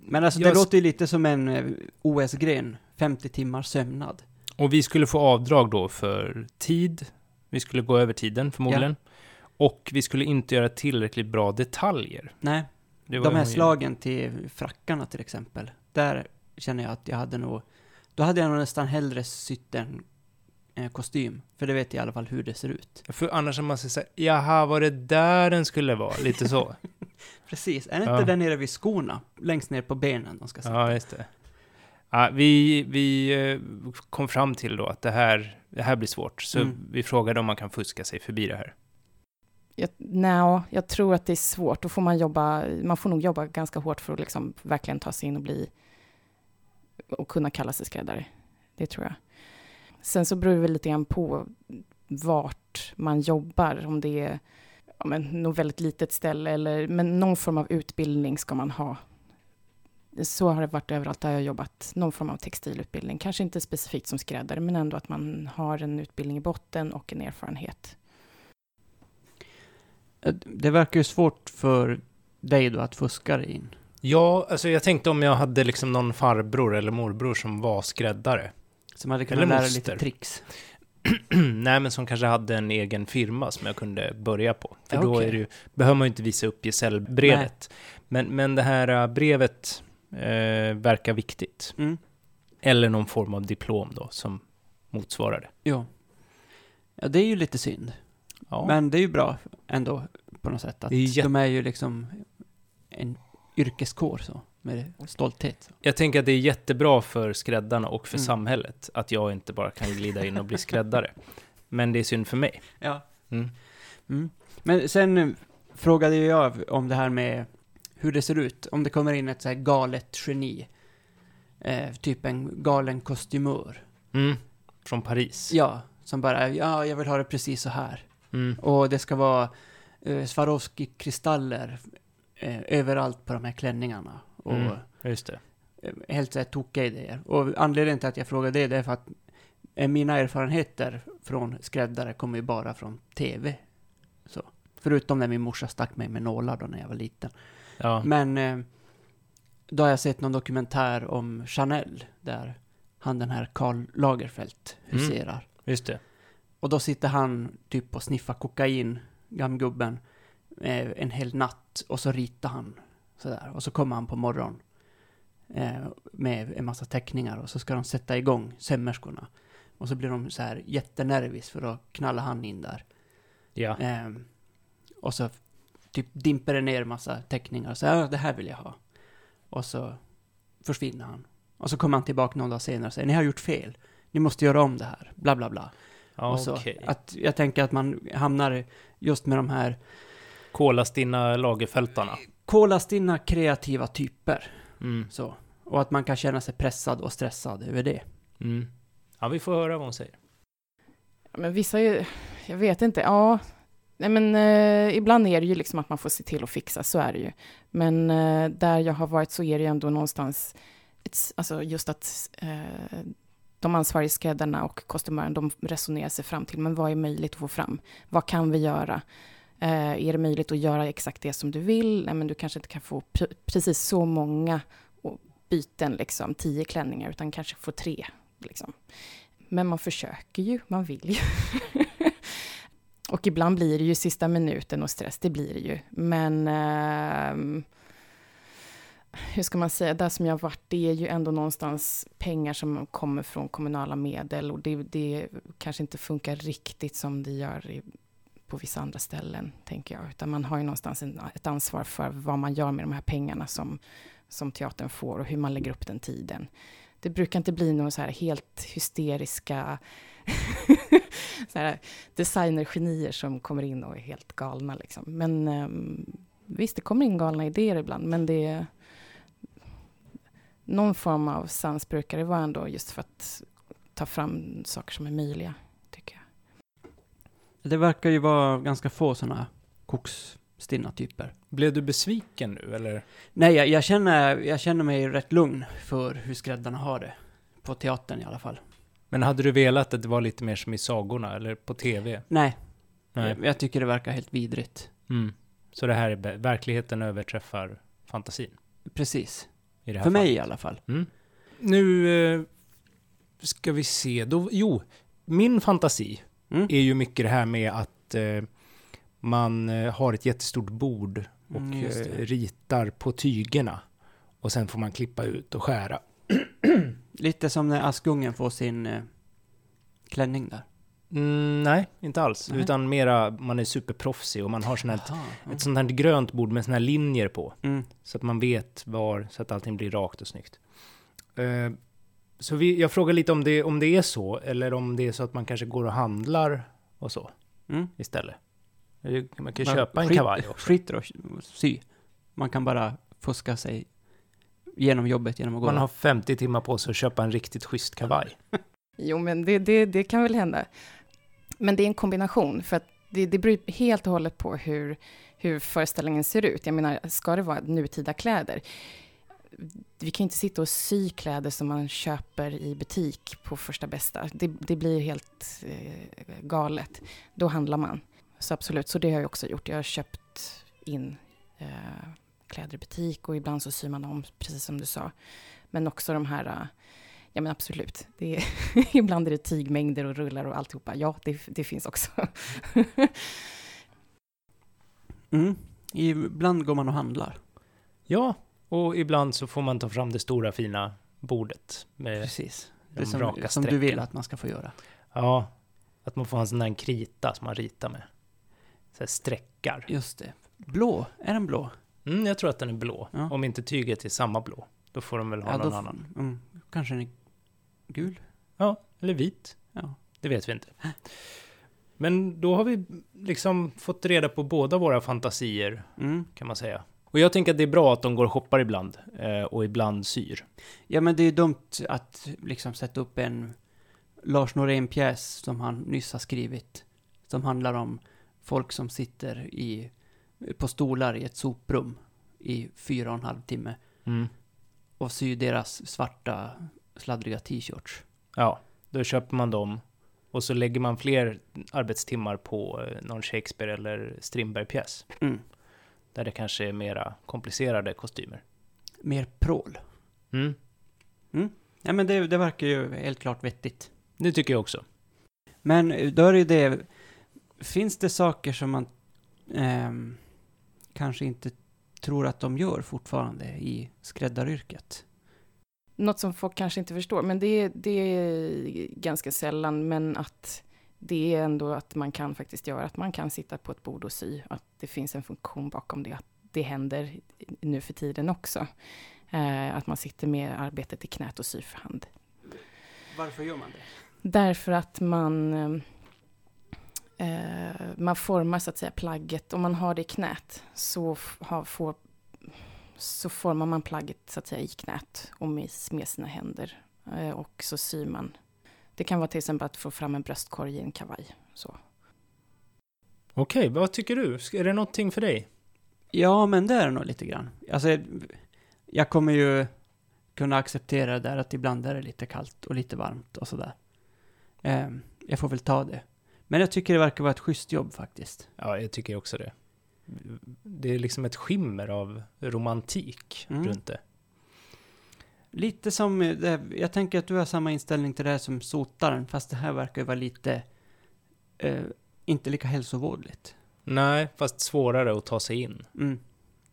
Men alltså, Jag det låter ju lite som en eh, OS-gren. 50 timmars sömnad. Och vi skulle få avdrag då för tid. Vi skulle gå över tiden förmodligen. Och vi skulle inte göra tillräckligt bra detaljer. Nej, de här slagen till frackarna till exempel. Där känner jag att jag hade nog... Då hade jag nog nästan hellre sytt en eh, kostym. För det vet jag i alla fall hur det ser ut. För annars är man så säga, jaha, var det där den skulle vara? Lite så. Precis, är det Ja. inte där nere vid skorna? Längst ner på benen de ska sitta? ja, just det. Ja, vi, vi eh, kom fram till då att det här, det här blir svårt. Så Mm. vi frågade om man kan fuska sig förbi det här. Jag, no, jag tror att det är svårt. Då får man jobba, man får nog jobba ganska hårt för att liksom verkligen ta sig in och bli och kunna kalla sig skräddare. Det tror jag. Sen så beror det väl lite grann på vart man jobbar, om det är ja, men, något väldigt litet ställe eller men någon form av utbildning ska man ha. Så har det varit överallt där jag har jobbat, någon form av textilutbildning. Kanske inte specifikt som skräddare, men ändå att man har en utbildning i botten och en erfarenhet. Eh, Det verkar ju svårt för dig då att fuska dig in. Ja, alltså jag tänkte om jag hade liksom någon farbror eller morbror som var skräddare. Som hade kunnat Eller lära lite tricks. Nej, men som kanske hade en egen firma som jag kunde börja på. För Ja, då det ju, behöver man ju inte visa upp gesällbrevet. Men, men det här äh, brevet eh, verkar viktigt. Mm. Eller någon form av diplom då, som motsvarar det. Jo. Ja, det är ju lite synd. Ja. Men det är ju bra ändå på något sätt. Att Det är jätte- de är ju liksom en yrkeskår så. Med stolthet. Så. Jag tänker att det är jättebra för skräddarna och för Mm. samhället att jag inte bara kan glida in och bli skräddare. Men det är synd för mig. Ja. Mm. Mm. Men sen eh, frågade jag om det här med hur det ser ut. Om det kommer in ett så här galet geni. Eh, typ en galen kostymör. Mm. Från Paris. Ja, som bara, ja, jag vill ha det precis så här. Mm. Och det ska vara eh, Swarovski-kristaller eh, överallt på de här klänningarna. Och Mm. Just det. eh, helt så här tokiga idéer. Och anledningen till att jag frågar det, det är för att eh, mina erfarenheter från skräddare kommer ju bara från TV. Så. Förutom när min morsa stack mig med nålar då när jag var liten. Ja. Men eh, då har jag sett någon dokumentär om Chanel, där han den här Karl Lagerfeld huserar. Just det. Och då sitter han typ och sniffar kokain, gammgubben, eh, en hel natt och så ritar han sådär. Och så kommer han på morgonen eh, med en massa teckningar och så ska de sätta igång sömmerskorna. Och så blir de så här jättenervis för då knallar han in där. Ja. Eh, och så typ dimper det ner massa teckningar och så ja, det här vill jag ha. Och så försvinner han. Och så kommer han tillbaka någon dag senare och säger ni har gjort fel. Ni måste göra om det här. Bla bla bla. Ja, Och så, att jag tänker att man hamnar just med de här Kolastinna lagerfältarna. kolastinna kreativa typer. Mm. Så. Och att man kan känna sig pressad och stressad över det. Mm. Ja, vi får höra vad hon säger. Men vissa ju, jag vet inte, ja. Nej men eh, ibland är det ju liksom att man får se till att fixa, så är det ju. Men eh, där jag har varit så är det ju ändå någonstans, ett, alltså just att eh, de ansvariga skräddarna och kostymören, de resonerar sig fram till, men vad är möjligt att få fram? Vad kan vi göra? Eh, är det möjligt att göra exakt det som du vill? Nej, men du kanske inte kan få precis så många byten, liksom, tio klänningar, utan kanske få tre. Liksom. Men man försöker ju, man vill ju. och ibland blir det ju sista minuten och stress, det blir det ju. Men eh, hur ska man säga, där som jag har varit, det är ju ändå någonstans pengar som kommer från kommunala medel och det, det kanske inte funkar riktigt som det gör i, på vissa andra ställen, tänker jag. Utan man har ju någonstans en, ett ansvar för vad man gör med de här pengarna som, som teatern får och hur man lägger upp den tiden. Det brukar inte bli några så här helt hysteriska så här designergenier som kommer in och är helt galna. Liksom. Men um, visst, det kommer in galna idéer ibland, men det är någon form av sans brukar det vara ändå just för att ta fram saker som är möjliga, tycker jag. Det verkar ju vara ganska få sådana koksstinna typer. Blev du besviken nu, eller? Nej, jag, jag, känner, jag känner mig rätt lugn för hur skräddarna har det. På teatern i alla fall. Men hade du velat att det var lite mer som i sagorna, eller på TV? Nej, Nej. Jag, jag tycker det verkar helt vidrigt. Mm. Så det här är, verkligheten överträffar fantasin? Precis. I det här För mig fallet. i alla fall. Mm. Nu eh, ska vi se. Då, jo, min fantasi Mm. är ju mycket det här med att eh, man eh, har ett jättestort bord och Mm, eh, ritar på tygerna. Och sen får man klippa ut och skära. Lite som när Askungen får sin eh, klänning där. Mm, nej, inte alls. Nej. Utan mera, man är superproffsig och man har sån här, Jaha, ja. ett sånt här grönt bord med såna här linjer på. Mm. Så att man vet var, så att allting blir rakt och snyggt. Eh, så vi, jag frågar lite om det, om det är så, eller om det är så att man kanske går och handlar och så Mm. istället. Man kan Man köpa en skit- kavaj också. Skiter och sy. Man kan bara fuska sig genom jobbet genom att gå. Man har 50 timmar på sig att köpa en riktigt schysst kavaj. Jo, men det, det, det kan väl hända. Men det är en kombination, för att det, det beror helt och hållet på hur, hur föreställningen ser ut. Jag menar, ska det vara nutida kläder? Vi kan ju inte sitta och sy kläder som man köper i butik på första bästa. Det, det blir helt eh, galet. Då handlar man. Så absolut, så det har jag också gjort. Jag har köpt in eh, kläder i butik och ibland så syr man om, precis som du sa. Men också de här eh, Ja men absolut. Det är, ibland är det tygmängder och rullar och alltihopa. Ja, det, det finns också. Mm. Ibland går man och handlar. Ja, och ibland så får man ta fram det stora fina bordet. Med, Precis. de Det som, raka som du vill att man ska få göra. ja, att man får en sån där krita som man ritar med. Så här streckar. Just det. Blå. Är den blå? Mm, jag tror att den är blå. Ja. Om inte tyget är samma blå. Då får de väl ha Ja, någon annan. Mm. Kanske den är gul? Ja, eller vit. Ja. Det vet vi inte. Men då har vi liksom fått reda på båda våra fantasier, Mm. kan man säga. Och jag tänker att det är bra att de går och shoppar ibland, eh, och ibland syr. Ja, men det är ju dumt att liksom sätta upp en Lars Norén-pjäs som han nyss har skrivit. Som handlar om folk som sitter i, på stolar i ett soprum i fyra och en halv timme Mm. och syr deras svarta sladdriga t-shirts. Ja, då köper man dem och så lägger man fler arbetstimmar på eh, någon Shakespeare eller Strindberg-pjäs. Mm. Där det kanske är mera komplicerade kostymer. Mer prål. Mm. Ja, men det, det verkar ju helt klart vettigt. Det tycker jag också. Men eh, då är det ju det, finns det saker som man ehm, kanske inte tror att de gör fortfarande i skräddaryrket? Något som folk kanske inte förstår, men det, är- det är ganska sällan, men att det är ändå att man kan faktiskt göra, att man kan sitta på ett bord och sy, att det finns en funktion bakom det, att det händer nu för tiden också. Eh, att man sitter med arbetet i knät och syr för hand. Varför gör man det? Därför att man, eh, man formar så att säga plagget, om man har det i knät så, har, får, så formar man plagget så att säga i knät och med, med sina händer. Eh, och så syr man. Det kan vara till exempel att få fram en bröstkorg i en kavaj. Så. Okej, vad tycker du? Är det någonting för dig? Ja, men det är det nog lite grann. Alltså, jag kommer ju kunna acceptera det där att ibland är det lite kallt och lite varmt och sådär. Ehm, jag får väl ta det. Men jag tycker det verkar vara ett schysst jobb faktiskt. Ja, jag tycker också det. Det är liksom ett skimmer av romantik Mm. runt det. Lite som, eh, jag tänker att du har samma inställning till det här som sotaren, fast det här verkar ju vara lite, eh, inte lika hälsovådligt. Nej, fast svårare att ta sig in. Mm,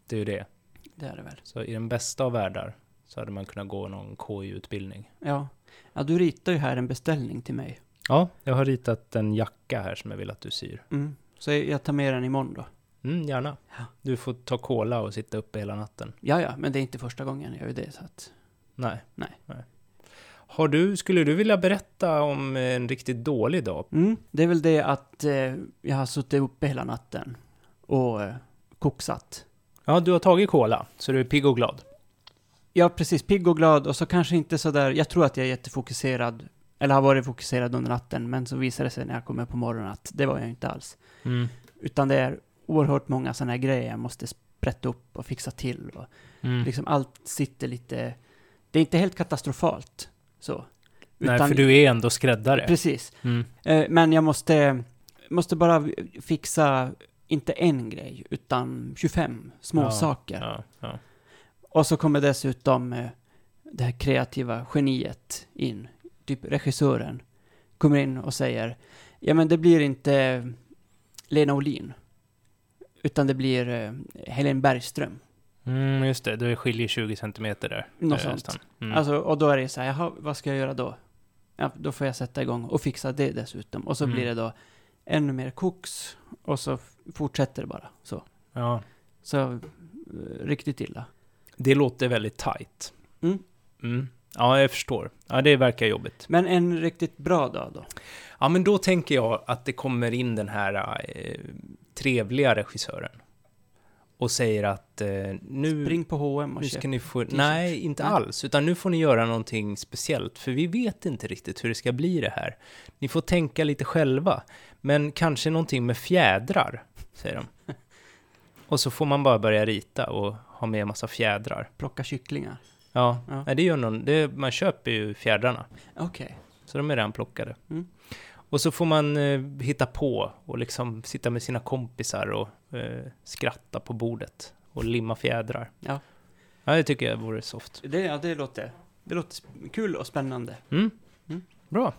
Det är ju det. det är det väl. Så i den bästa av världar så hade man kunnat gå någon KI-utbildning. Ja. Ja, du ritar ju här en beställning till mig. Ja, jag har ritat en jacka här som jag vill att du syr. Mm. Så jag jag tar med den imorgon då. Mm, gärna. Ja. Du får ta cola och sitta uppe hela natten. Ja, ja, men det är inte första gången jag gör det, så att... Nej. Nej. Har du, skulle du vilja berätta om en riktigt dålig dag? Mm, det är väl det att eh, jag har suttit uppe hela natten och eh, koksat. Ja, du har tagit cola, så du är pigg och glad. Är precis pigg och glad och så kanske inte så där, jag tror att jag är jättefokuserad, eller har varit fokuserad under natten, men så visar det sig när jag kommer på morgonen att det var jag inte alls. Mm. Utan det är oerhört många sådana här grejer jag måste sprätta upp och fixa till och Mm. liksom allt sitter lite, det är inte helt katastrofalt så. Nej, för du är ändå skräddare. Precis. Mm. Eh, men jag måste, måste bara fixa, inte en grej, utan 25 små Ja, saker. Ja, ja. Och så kommer dessutom eh, det här kreativa geniet in, typ regissören, kommer in och säger ja men det blir inte Lena Olin, utan det blir eh, Helen Bergström. Mm, just det. Det skiljer 20 centimeter där. Något eh, sånt. Mm. Alltså, och då är det så här, jaha, vad ska jag göra då? Ja, då får jag sätta igång och fixa det dessutom. Och så Mm. blir det då ännu mer koks och så fortsätter det bara så. ja. Så eh, riktigt illa. Det låter väldigt tight. Mm. Mm. Ja, jag förstår. Ja, det verkar jobbigt. Men en riktigt bra dag då? Ja, men då tänker jag att det kommer in den här eh, trevliga regissören. Och säger att eh, nu, Spring på H&M och nu köp. ska ni få... Nej, inte Nej. alls. Utan nu får ni göra någonting speciellt. För vi vet inte riktigt hur det ska bli det här. Ni får tänka lite själva. Men kanske någonting med fjädrar, säger de. Och så får man bara börja rita och ha med en massa fjädrar. Plocka kycklingar. Ja, Ja. Nej, det gör någon, det, man köper ju fjädrarna. Okej. Så de är redan plockade. Mm. Och så får man eh, hitta på och liksom sitta med sina kompisar och eh, skratta på bordet och limma fjädrar. Ja. Ja, det tycker jag vore soft. Det, ja, det låter, det låter kul och spännande. Mm. Mm. Bra.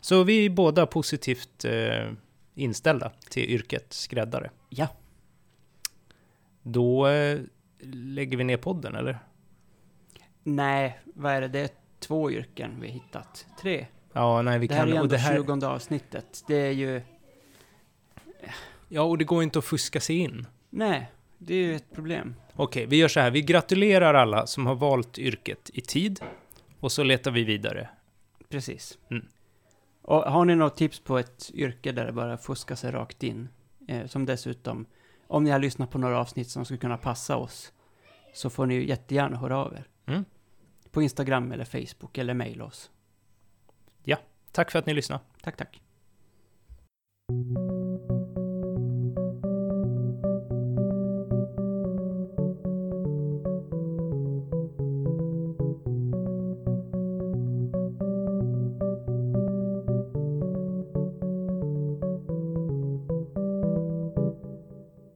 Så vi är båda positivt eh, inställda till yrket skräddare. Ja. Då eh, lägger vi ner podden, eller? Nej, vad är det? Det är två yrken vi hittat. Tre. Ja, nej, vi det här kan... är ändå det här, tjugonde avsnittet. Det är ju... ja, och det går inte att fuska sig in. Nej, det är ju ett problem. Okej, vi gör så här. Vi gratulerar alla som har valt yrket i tid. Och så letar vi vidare. Precis. Mm. Och har ni något tips på ett yrke där det bara fuskar sig rakt in? Eh, som dessutom, om ni har lyssnat på några avsnitt som skulle kunna passa oss, så får ni ju jättegärna höra av er. Mm. På Instagram eller Facebook eller mejla oss ja, tack för att ni lyssnade. Tack, tack.